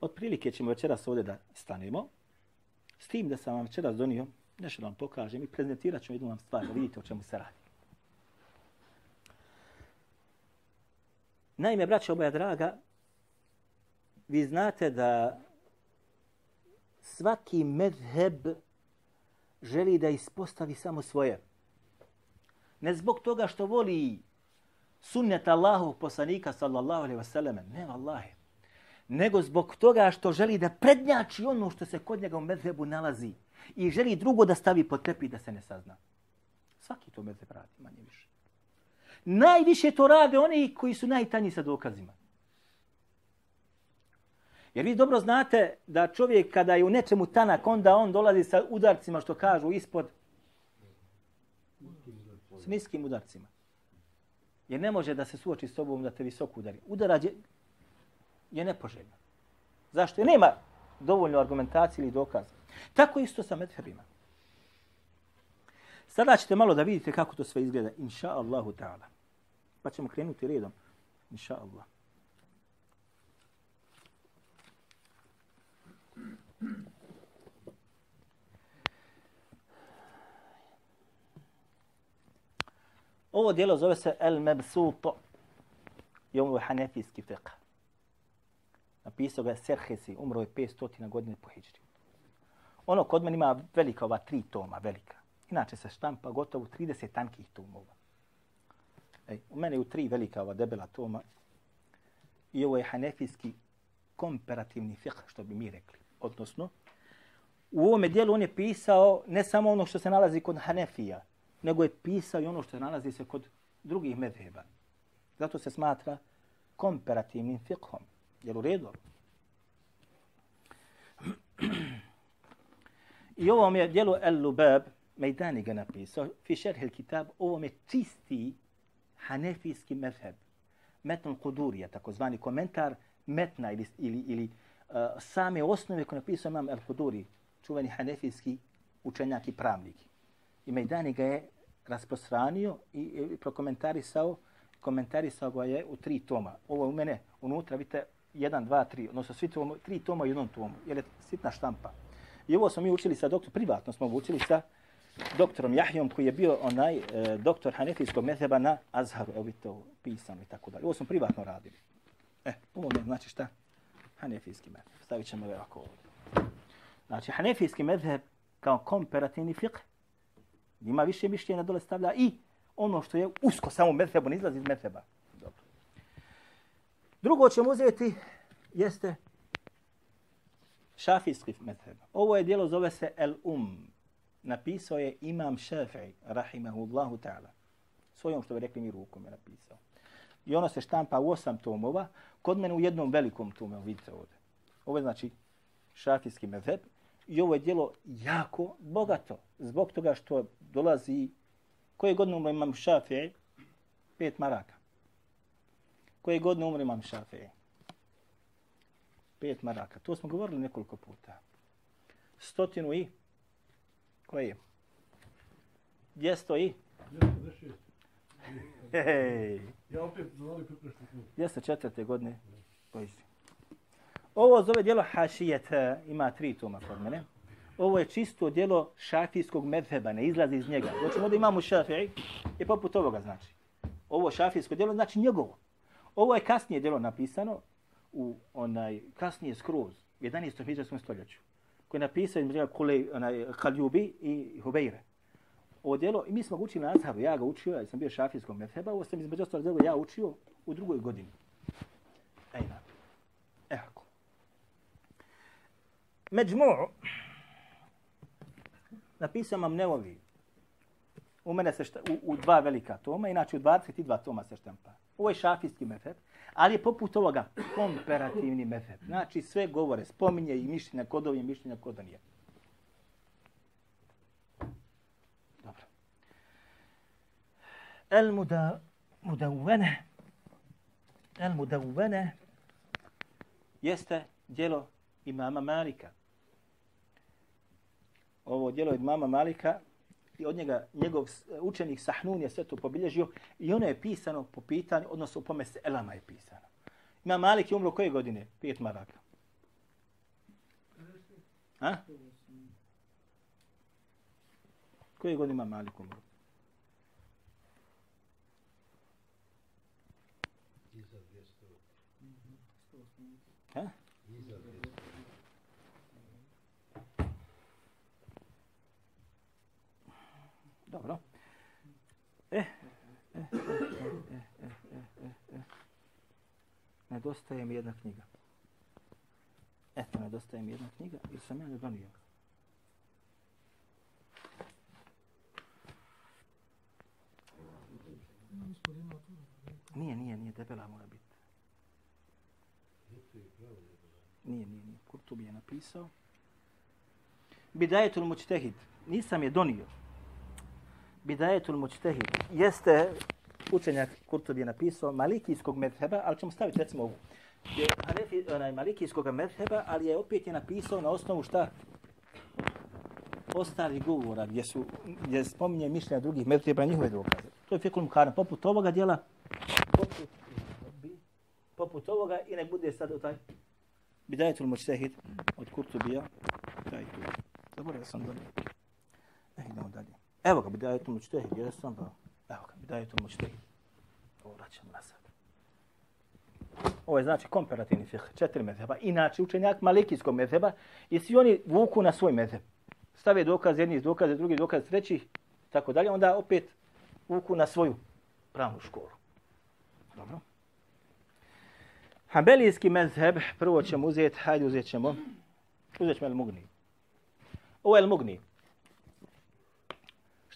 Otprilike ćemo večeras ovdje da stanemo. S tim da sam vam večeras donio, nešto da vam pokažem i prezentirat ću jednu vam stvar, da vidite o čemu se radi. Naime, braćo moja draga, vi znate da svaki medheb želi da ispostavi samo svoje. Ne zbog toga što voli sunnet Allahov poslanika sallallahu alaihi wasallam, ne vallahi, nego zbog toga što želi da prednjači ono što se kod njega u medhebu nalazi i želi drugo da stavi pod tepi da se ne sazna. Svaki to medheb radi, manje više. Najviše to rade oni koji su najtanji sa dokazima. Jer vi dobro znate da čovjek kada je u nečemu tanak, onda on dolazi sa udarcima što kažu ispod s niskim udarcima. Jer ne može da se suoči s sobom da te visoko udari. Udarac je, je nepoželjno. Zašto? Jer nema dovoljno argumentacije ili dokaza. Tako isto sa medhebima. Sada ćete malo da vidite kako to sve izgleda. Inša Allahu ta'ala. Pa ćemo krenuti redom. Inša Allah. Ovo dijelo zove se El Mebsuto. I ovo je hanefijski fiqh. Napisao ga je Serhesi, umro je 500 godine po Hidžri. Ono kod mene ima velika ova tri toma, velika. Inače se štampa gotovo 30 tankih tomova. Ej, u mene je u tri velika ova debela toma. I ovo je hanefijski komparativni fiqh, što bi mi rekli. Odnosno, u ovome dijelu on je pisao ne samo ono što se nalazi kod Hanefija, nego je pisao i ono što se nalazi se kod drugih medheba. Zato se smatra komparativnim fikhom. Jel u redu? I ovom je dijelu El-Lubab, Mejdani ga napisao, fi šerhil kitab, ovom je čisti hanefijski medheb. Metn Kudurija, takozvani komentar metna ili, ili, ili Eh, same osnove koje napisao imam Al-Huduri, čuveni hanefijski učenjak i pravnik. I Mejdani ga je rasprostranio i, i prokomentarisao, komentarisao ga je u tri toma. Ovo je u mene unutra, vidite, jedan, dva, tri, odnosno svi tomo, tri toma u jednom tomu, jer je sitna štampa. I ovo smo mi učili sa doktorom, privatno smo učili sa doktorom Jahjom koji je bio onaj e, doktor hanefijskog mezheba na Azharu, evo vidite ovo pisano i tako dalje. Ovo smo privatno radili. E, ovo ne znači šta? Hanefijski medheb. Stavit ćemo ovako ovdje. Znači, hanefijski medheb kao komparativni fiqh ima više mišljenja dole stavlja i ono što je usko samo medhebu, ne izlazi iz medheba. Dobro. Drugo ćemo uzeti jeste šafijski medheb. Ovo je dijelo zove se El Um. Napisao je Imam Šafi'i, rahimahullahu ta'ala. Svojom što bi rekli mi rukom je napisao. I ono se štampa u osam tomova, kod mene u jednom velikom tome, vidite ovdje. Ovo je znači šafijski mezheb. I ovo je dijelo jako bogato. Zbog toga što dolazi, koje godine umre imam Šafije? Pet maraka. Koje godine umre imam Šafije? Pet maraka. To smo govorili nekoliko puta. Stotinu i? Koje? Djesto i? Hej. Ja opet zvali priprešti klub. Jeste četvrte godine. Pođi. Ovo zove dijelo Hašijet, ima tri toma kod mene. Ovo je čisto dijelo šafijskog medheba, ne izlazi iz njega. Znači ovdje imamo šafij, je poput ovoga znači. Ovo šafijsko dijelo znači njegovo. Ovo je kasnije dijelo napisano, u onaj kasnije skroz, 11. hijđarskom stoljeću, koji je napisao između Kulej, onaj, Kaljubi i Hubeire. Ovo i mi smo ga učili na Azharu, ja ga učio, ja sam bio šafijskog mefeba, ovo sam između ostalog dijelo ja učio u drugoj godini. Ejna. Evo. Međmu, napisao mam Nevovi, U mene se šta, u, u dva velika toma, inače u 22 toma se štampa. Ovo je šafijski mefeb, ali je poput ovoga komparativni mefeb. Znači sve govore, spominje i mišljenja kod ovih mišljenja kod nije. Dobro. El muda, mudavvene, El-Mudavene jeste djelo imama Malika. Ovo djelo od imama Malika i od njega njegov učenik Sahnun je sve to pobilježio i ono je pisano po pitanju, odnosno po mese Elama je pisano. Imam Malik je umro koje godine? Pet maraka. A? Koje godine ima Malik umro? Dobro. E, e, e, e, e, e. Nedostaje mi jedna knjiga. Eto, nedostaje mi jedna knjiga, jer sam ja ne donio. Nije, nije, nije, debela mora biti. Nije, nije, nije. Kurtubi je napisao. Bidajetul mučtehid. Nisam je donio. Bidajetul mučtehid. Jeste učenjak Kurtobi je napisao malikijskog medheba, ali ćemo staviti recimo ovu. Je Hanefi, onaj malikijskog medheba, ali je opet je napisao na osnovu šta? Ostali govora gdje su gdje spominje mišljenja drugih medheba njihove dokaze. To je fikul mukaran. Poput ovoga dijela, poput, poput ovoga i ne bude sad u taj Bidajetul Mučtehid od Kurtobija, Taj tu. Zaboravio sam dobro. Evo ga, Bidajetul Mučtehid, jesam pa. Evo ga, Bidajetul Mučtehid. Ovo vraćamo nazad. Ovo je znači komparativni fih, četiri mezheba. Inače, učenjak malikijskog mezheba i svi oni vuku na svoj mezheb. Stave dokaz jedni iz dokaze, drugi dokaz trećih, tako dalje. Onda opet vuku na svoju pravnu školu. Dobro. Hanbelijski mezheb, prvo ćemo uzeti, hajde uzet ćemo, uzet ćemo El Mugni. Ovo je El Mugni.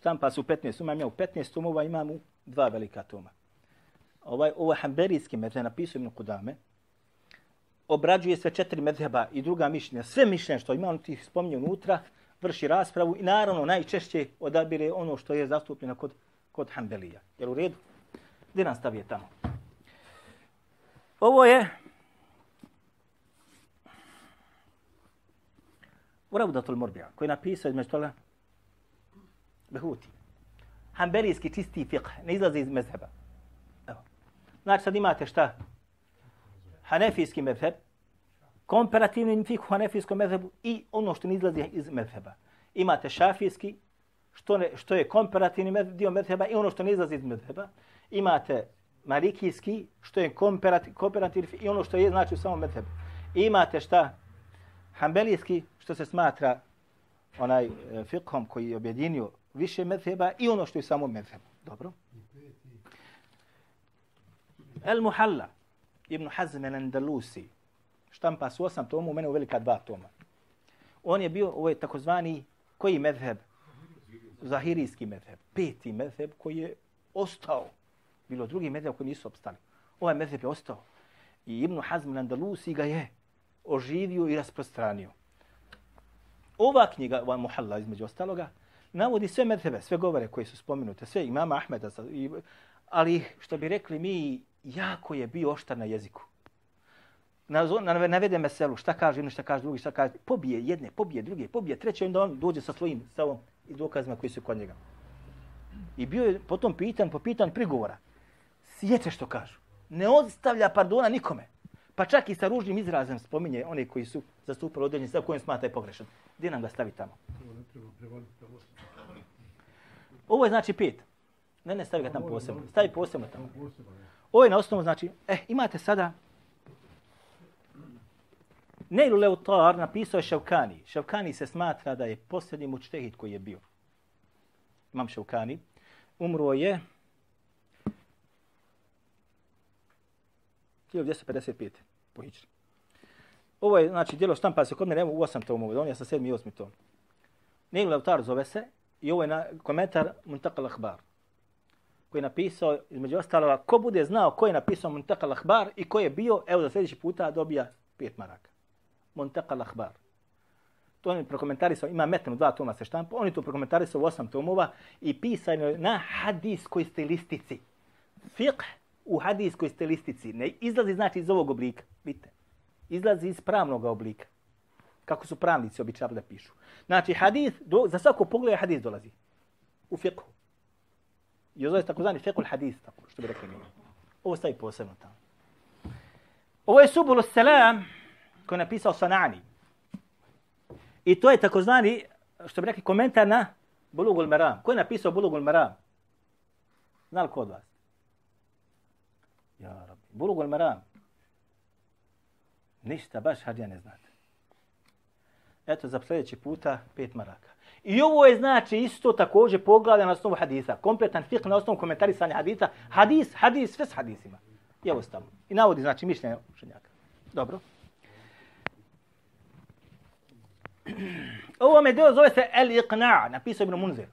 Štampa su 15, imam ja u 15 tomova, imam u dva velika toma. Ovaj, ovo je Hanbelijski mezheb, napisao Ibn Kudame. Obrađuje sve četiri mezheba i druga mišljenja. Sve mišljenja što ima, on tih spominje unutra, vrši raspravu i naravno najčešće odabire ono što je zastupljeno kod, kod Hanbelija. Jel u redu? Gdje nam stavije tamo? Ovo je Uraudatul Morbija, koji je napisao između toga Behuti. Hanbelijski čisti fiqh, ne izlazi iz mezheba. Evo. Znači sad imate šta? Hanefijski mezheb, komparativni fiqh u hanefijskom mezhebu i ono što ne izlazi iz mezheba. Imate šafijski, što, ne, što je komparativni mezheb, dio mezheba i ono što ne izlazi iz mezheba. Imate malikijski, što je komparativ, komparativ i ono što je znači u samom medhebu. Imate šta? Hanbelijski, što se smatra onaj e, fikhom koji je objedinio više medheba i ono što je samo medheb. Dobro? El Muhalla, Ibn Hazm el Andalusi, štampa su osam tomu, u mene u velika dva toma. On je bio, ovo je takozvani, koji medheb? Zahirijski medheb. Peti medheb koji je ostao bilo drugi medheb koji nisu opstali. Ovaj mezheb je ostao. I Ibn Hazm Andalusi ga je oživio i rasprostranio. Ova knjiga, ova Muhalla između ostaloga, navodi sve mezhebe, sve govore koji su spomenute, sve imama Ahmeda, ali što bi rekli mi, jako je bio oštar na jeziku. Navede meselu, šta kaže jedno, šta kaže drugi, šta kaže, pobije jedne, pobije druge, pobije treće, onda on dođe sa svojim stavom i dokazima koji su kod njega. I bio je potom pitan, popitan prigovora sjeće što kažu. Ne ostavlja pardona nikome. Pa čak i sa ružnim izrazem spominje one koji su zastupali određeni stav kojim smata je pogrešan. Gdje nam ga stavi tamo? Ovo je znači pet. Ne, ne, stavi ga tamo posebno. Stavi posebno tamo. Ovo je na osnovu, znači, eh, imate sada Neilu Leutar napisao je Ševkani. Ševkani se smatra da je posljednji mučtehid koji je bio. Imam Ševkani. Umro je 1255. po Hidžri. Ovo je, znači, dijelo štampa se kod mene, evo u osam tomu, on je sa sedmi i osmi tom. Nigel Autar zove se I ovo je na, komentar Muntakal Ahbar koji je napisao, između ostalova, ko bude znao ko je napisao Muntakal Ahbar i ko je bio, evo za sljedeći puta dobija pet maraka. Muntakal Ahbar. To on je prokomentarisao, ima metan u dva toma se štampa, on je to prokomentarisao u osam tomova i pisano na hadijskoj stilistici. Fiqh u hadijskoj stilistici ne izlazi znači iz ovog oblika, vidite. Izlazi iz pravnog oblika. Kako su pravnici običavali da pišu. Znači hadis, do, za svako pogled hadis dolazi. U fiqhu. I ovo je takozvani fiqhul hadis, tako što bi rekli mi. Ovo stavi posebno tamo. Ovo je Subulu Selam koji je napisao Sanani. I to je takozvani, što bi rekli, komentar na Bulugul Meram. Ko je napisao Bulugul Meram? Zna li ko od vas? Ja, rabbi. Bulugul Meram. Ništa, baš hadija ne znate. Eto, za sljedeći puta pet maraka. I ovo je znači isto također poglavlje na osnovu hadisa. Kompletan fiqh na osnovu komentarisanja hadisa. Hadis, hadis, sve s hadisima. I evo stavno. I navodi znači mišljenje učenjaka. Dobro. Ovo me deo zove se El Iqna, napisao Ibn Munzir.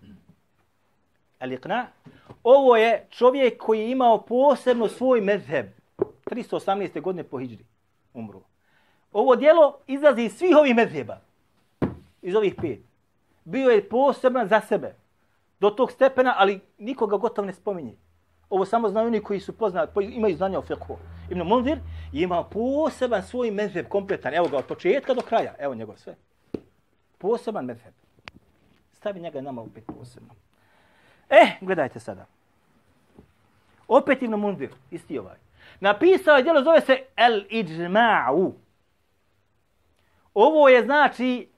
El Iqna. Ovo je čovjek koji je imao posebno svoj medheb. 318. godine po Hidžri umru. Ovo dijelo izlazi iz svih ovih medheba. Iz ovih pet. Bio je poseban za sebe. Do tog stepena, ali nikoga gotovo ne spominje. Ovo samo znaju oni koji su poznati, koji imaju znanja o fiqhu. Ibn Munzir je imao poseban svoj mezheb kompletan. Evo ga od početka do kraja. Evo njegov sve poseban medheb. Stavi njega nama opet posebno. E, gledajte sada. Opet Ibn Mundir, isti ovaj. Napisao je djelo, zove se El Iđma'u. Ovo je znači,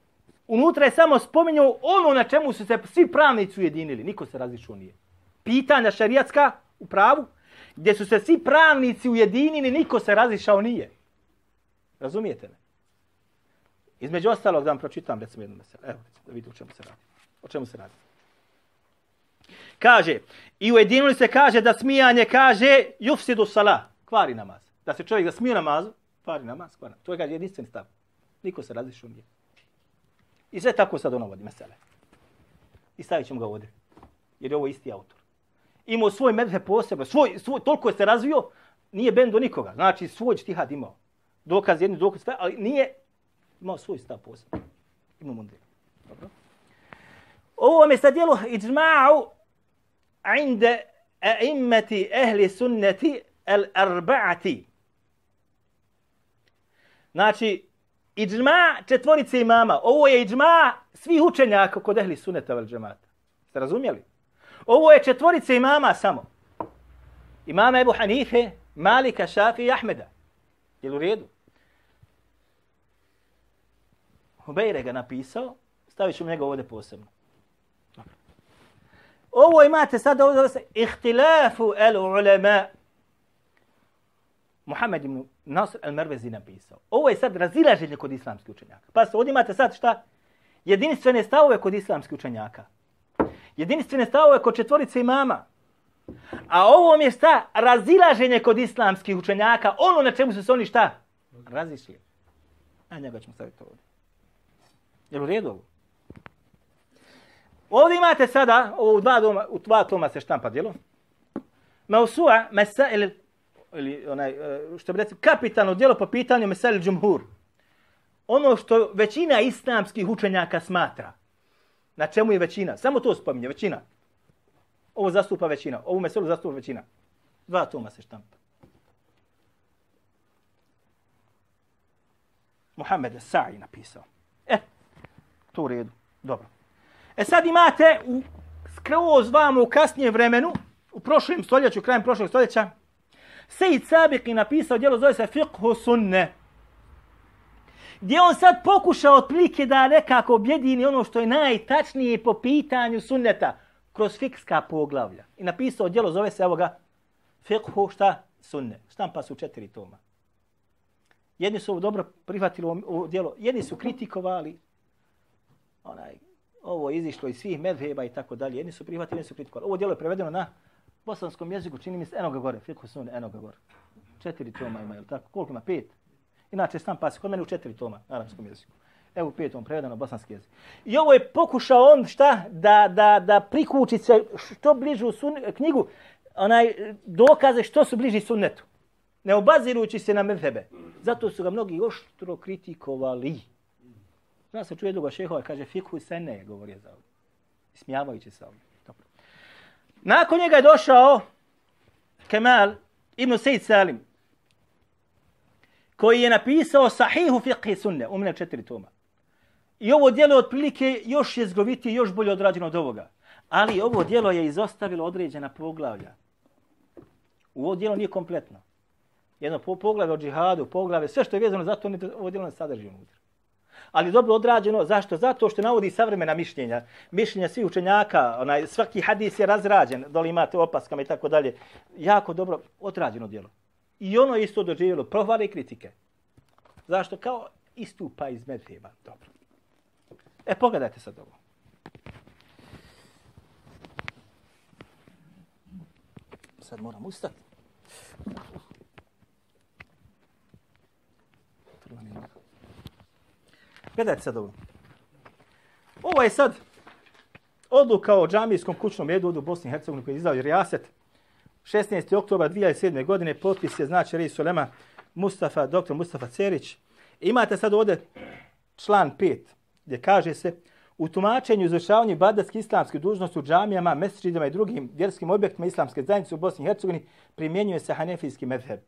unutra je samo spominjao ono na čemu su se svi pravnici ujedinili. Niko se različio nije. Pitanja šarijatska u pravu, gdje su se svi pravnici ujedinili, niko se različao nije. Razumijete me? Između ostalog da vam pročitam recimo jednu meselu. Evo, da vidite o čemu se radi. O čemu se radi. Kaže, i ujedinili se kaže da smijanje kaže jufsidu sala, kvari namaz. Da se čovjek da smije namazu, kvari namaz, kvari namaz. To je kaže jedinstveni stav. Niko se razlišao nije. I sve tako sad ono vodi mesele. I stavit ćemo ga ovdje. Jer je ovo isti autor. Imao svoj medhe posebno, svoj, svoj, toliko je se razvio, nije bendo nikoga. Znači, svoj štihad imao. Dokaz jedni, dokaz sve, ali nije imao svoj stav posebno. Ibn Mundir. Dobro. Ovo mi sad djelo iđma'u inde a'immeti ehli sunneti al arba'ati. Znači, iđma četvorice imama. Ovo je iđma svih učenjaka kod ehli suneta vel džemata. Ste razumjeli? Ovo je četvorice imama samo. Imama Ebu Hanife, Malika, Šafi i Ahmeda. Je u redu? Hubejre ga napisao, stavit ću njega ovdje posebno. Ovo imate sad ovdje se ihtilafu el ulema. Muhammed ibn Nasr al-Mervezi napisao. Ovo je sad razilaženje kod islamskih učenjaka. Pa ovdje imate sad šta? Jedinstvene stavove kod islamskih učenjaka. Jedinstvene stavove kod četvorice imama. A ovo je šta? Razilaženje kod islamskih učenjaka. Ono na čemu su se oni šta? Razišli. A njega ćemo staviti ovdje. Jel u redu ovo? Ovdje imate sada, ovo u dva, doma, u dva toma se štampa djelo. Mausua, mesa, ili, onaj, e, što bi recimo, kapitalno djelo po pitanju mesel džumhur. Ono što većina islamskih učenjaka smatra. Na čemu je većina? Samo to spominje, većina. Ovo zastupa većina. Ovu meselu zastupa većina. Dva toma se štampa. Muhammed Sa'i napisao. E, to u redu. Dobro. E sad imate u skroz vamo u kasnijem vremenu, u prošlom stoljeću, krajem prošlog stoljeća, Sejid Sabik je napisao djelo zove se Fiqhu Sunne. Gdje on sad pokušao otprilike da nekako objedini ono što je najtačnije po pitanju sunneta kroz fikska poglavlja. I napisao djelo zove se evo ga Fiqhu šta? Sunne. Štampa su četiri toma. Jedni su ovo dobro prihvatili ovo djelo, jedni su kritikovali, onaj, ovo je izišlo iz svih medheba i tako dalje. Jedni su prihvatili, jedni su kritikovali. Ovo djelo je prevedeno na bosanskom jeziku, čini mi se enoga gore, fiqhu sunne, enoga gore. Četiri toma ima, je tako? Koliko ima? Pet. Inače, sam pas, kod mene u četiri toma na arapskom jeziku. Evo u petom prevedeno bosanski jezik. I ovo je pokušao on šta da, da, da prikuči se što bližu sun, knjigu, onaj dokaze što su bliži sunnetu. Ne obazirujući se na medhebe. Zato su ga mnogi oštro kritikovali. Zna se čuje druga šehova, kaže fikhu sene, govori za ovo. Smijavajući se ovdje. Nakon njega je došao Kemal ibn Sejid Salim, koji je napisao Sahihu fiqhi sunne, u četiri toma. I ovo dijelo otprilike još jezgovitije, još bolje odrađeno od ovoga. Ali ovo dijelo je izostavilo određena poglavlja. U ovo dijelo nije kompletno. Jedno poglavlje o džihadu, poglavlje, sve što je vezano za to, ovo dijelo ne sadrži unutra. Ali dobro odrađeno, zašto? Zato što navodi savremena mišljenja, mišljenja svih učenjaka, onaj, svaki hadis je razrađen, doli imate opaskama i tako dalje. Jako dobro odrađeno djelo. I ono je isto doživjelo prohvale i kritike. Zašto? Kao istupa iz medheba. Dobro. E, pogledajte sad ovo. Sad moram ustati. Gledajte sad ovo. Ovo je sad odluka o džamijskom kućnom jedu u Bosni i Hercegovini koji je izdao Rijaset. 16. oktober 2007. godine potpis je znači Rej Sulema Mustafa, dr. Mustafa Cerić. Imate sad ovdje član 5 gdje kaže se u tumačenju izvršavanju badatske islamske dužnosti u džamijama, mesečidama i drugim vjerskim objektima islamske zajednice u Bosni i Hercegovini primjenjuje se hanefijski medheb.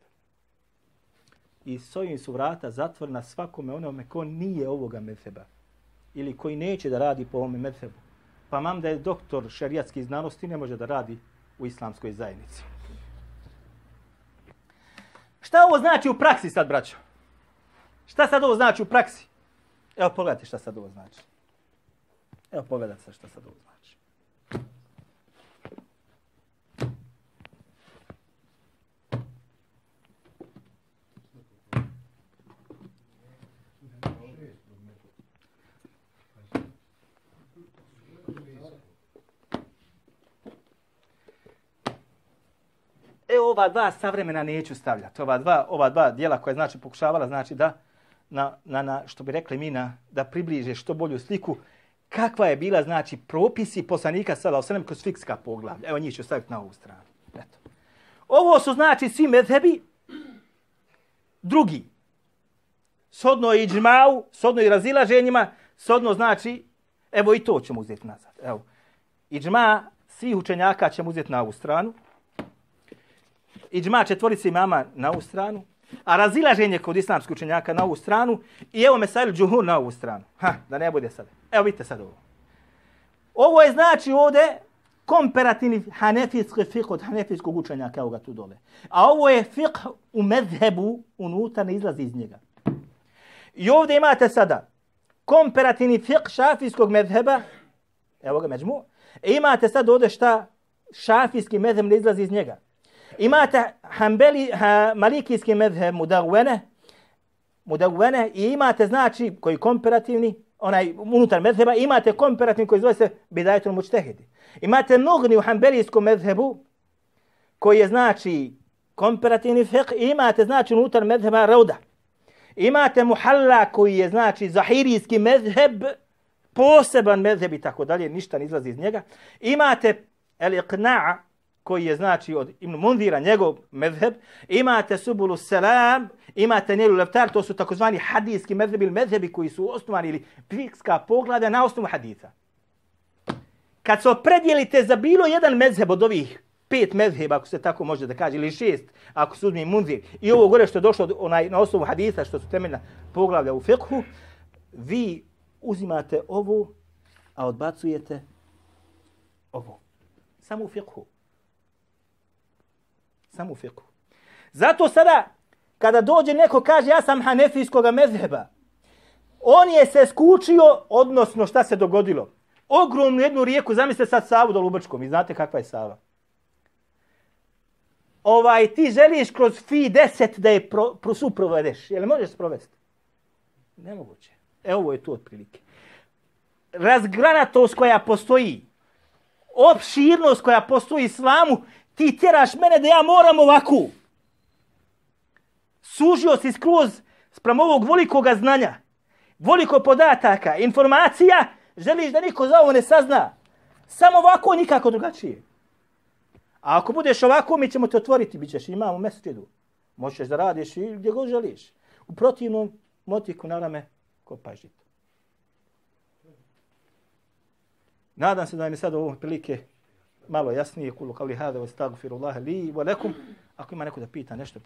I s ovim su vrata zatvorna svakome onome ko nije ovoga medheba ili koji neće da radi po ovome medhebu. Pa mam da je doktor šerijatskih znanosti ne može da radi u islamskoj zajednici. Šta ovo znači u praksi sad, braćo? Šta sad ovo znači u praksi? Evo pogledajte šta sad ovo znači. Evo pogledajte šta sad ovo znači. E, ova dva savremena neću stavljati. Ova dva, ova dva dijela koja znači pokušavala, znači da, na, na, na, što bi rekli mi, na, da približe što bolju sliku, kakva je bila, znači, propisi poslanika sada, osanem kroz fikska poglavlja. Evo njih ću staviti na ovu stranu. Eto. Ovo su, znači, svi medhebi, drugi. Sodno i džmau, sodno i razilaženjima, sodno znači, evo i to ćemo uzeti nazad. Evo, i džma svih učenjaka ćemo uzeti na ovu stranu iđma četvorici četvorice imama na ovu stranu a razilaženje kod islamskih učenjaka na ovu stranu i evo mesajl Džuhur na ovu stranu. Ha, da ne bude sad. Evo vidite sad ovo. Ovo je znači ovde komparativni hanefijski fiqh od hanefijskog učenjaka, evo ga tu dole. A ovo je fiqh u medhebu, unutra ne izlazi iz njega. I ovdje imate sada komparativni fiqh šafijskog medheba, evo ga međmu, imate sad ovdje šta šafijski medheb ne izlazi iz njega imate Hanbeli, ha, Malikijski medheb Mudawene, Mudawene i imate znači koji komparativni, onaj unutar medheba, imate komparativni koji zove se Bidajetul Mučtehidi. Imate Nugni u Hanbelijskom medhebu koji je znači komparativni fiqh i imate znači unutar medheba Rauda. Imate Muhalla koji je znači Zahirijski medheb, poseban medheb i tako dalje, ništa ne izlazi iz njega. Imate El Iqna'a koji je znači od Ibn Mundira, njegov medheb, imate Subulu Selam, imate Nilu Leftar, to su takozvani hadijski medhebi ili medhebi koji su osnovani ili fikska poglada na osnovu haditha. Kad se opredjelite za bilo jedan medheb od ovih pet medheba, ako se tako može da kaže, ili šest, ako se uzmi Mundir, i ovo gore što je došlo onaj, na osnovu haditha, što su temeljna poglavlja u fikhu, vi uzimate ovo, a odbacujete ovo. Samo u fikhu samo u fiqhu. Zato sada, kada dođe neko kaže ja sam hanefijskog mezheba, on je se skučio, odnosno šta se dogodilo. Ogromnu jednu rijeku, zamislite sad Savu do Lubačkom, vi znate kakva je Sava. Ovaj, ti želiš kroz fi 10 da je pro, pro, suprovedeš. Je možeš sprovesti? Nemoguće. Evo ovo je tu otprilike. Razgranatost koja postoji, opširnost koja postoji islamu, ti tjeraš mene da ja moram ovako. Sužio si skroz sprem ovog volikoga znanja Voliko podataka, informacija, želiš da niko za ovo ne sazna. Samo ovako, nikako drugačije. A ako budeš ovako, mi ćemo te otvoriti, bit ćeš imam u mesčidu. Možeš da radiš i gdje god želiš. U protivnom, motiku na rame, kopaj žito. Nadam se da mi sad ovo prilike malo jasnije. Kulu kavli hada, wa stagfirullaha li, wa lakum. Ako ima neko da pita nešto,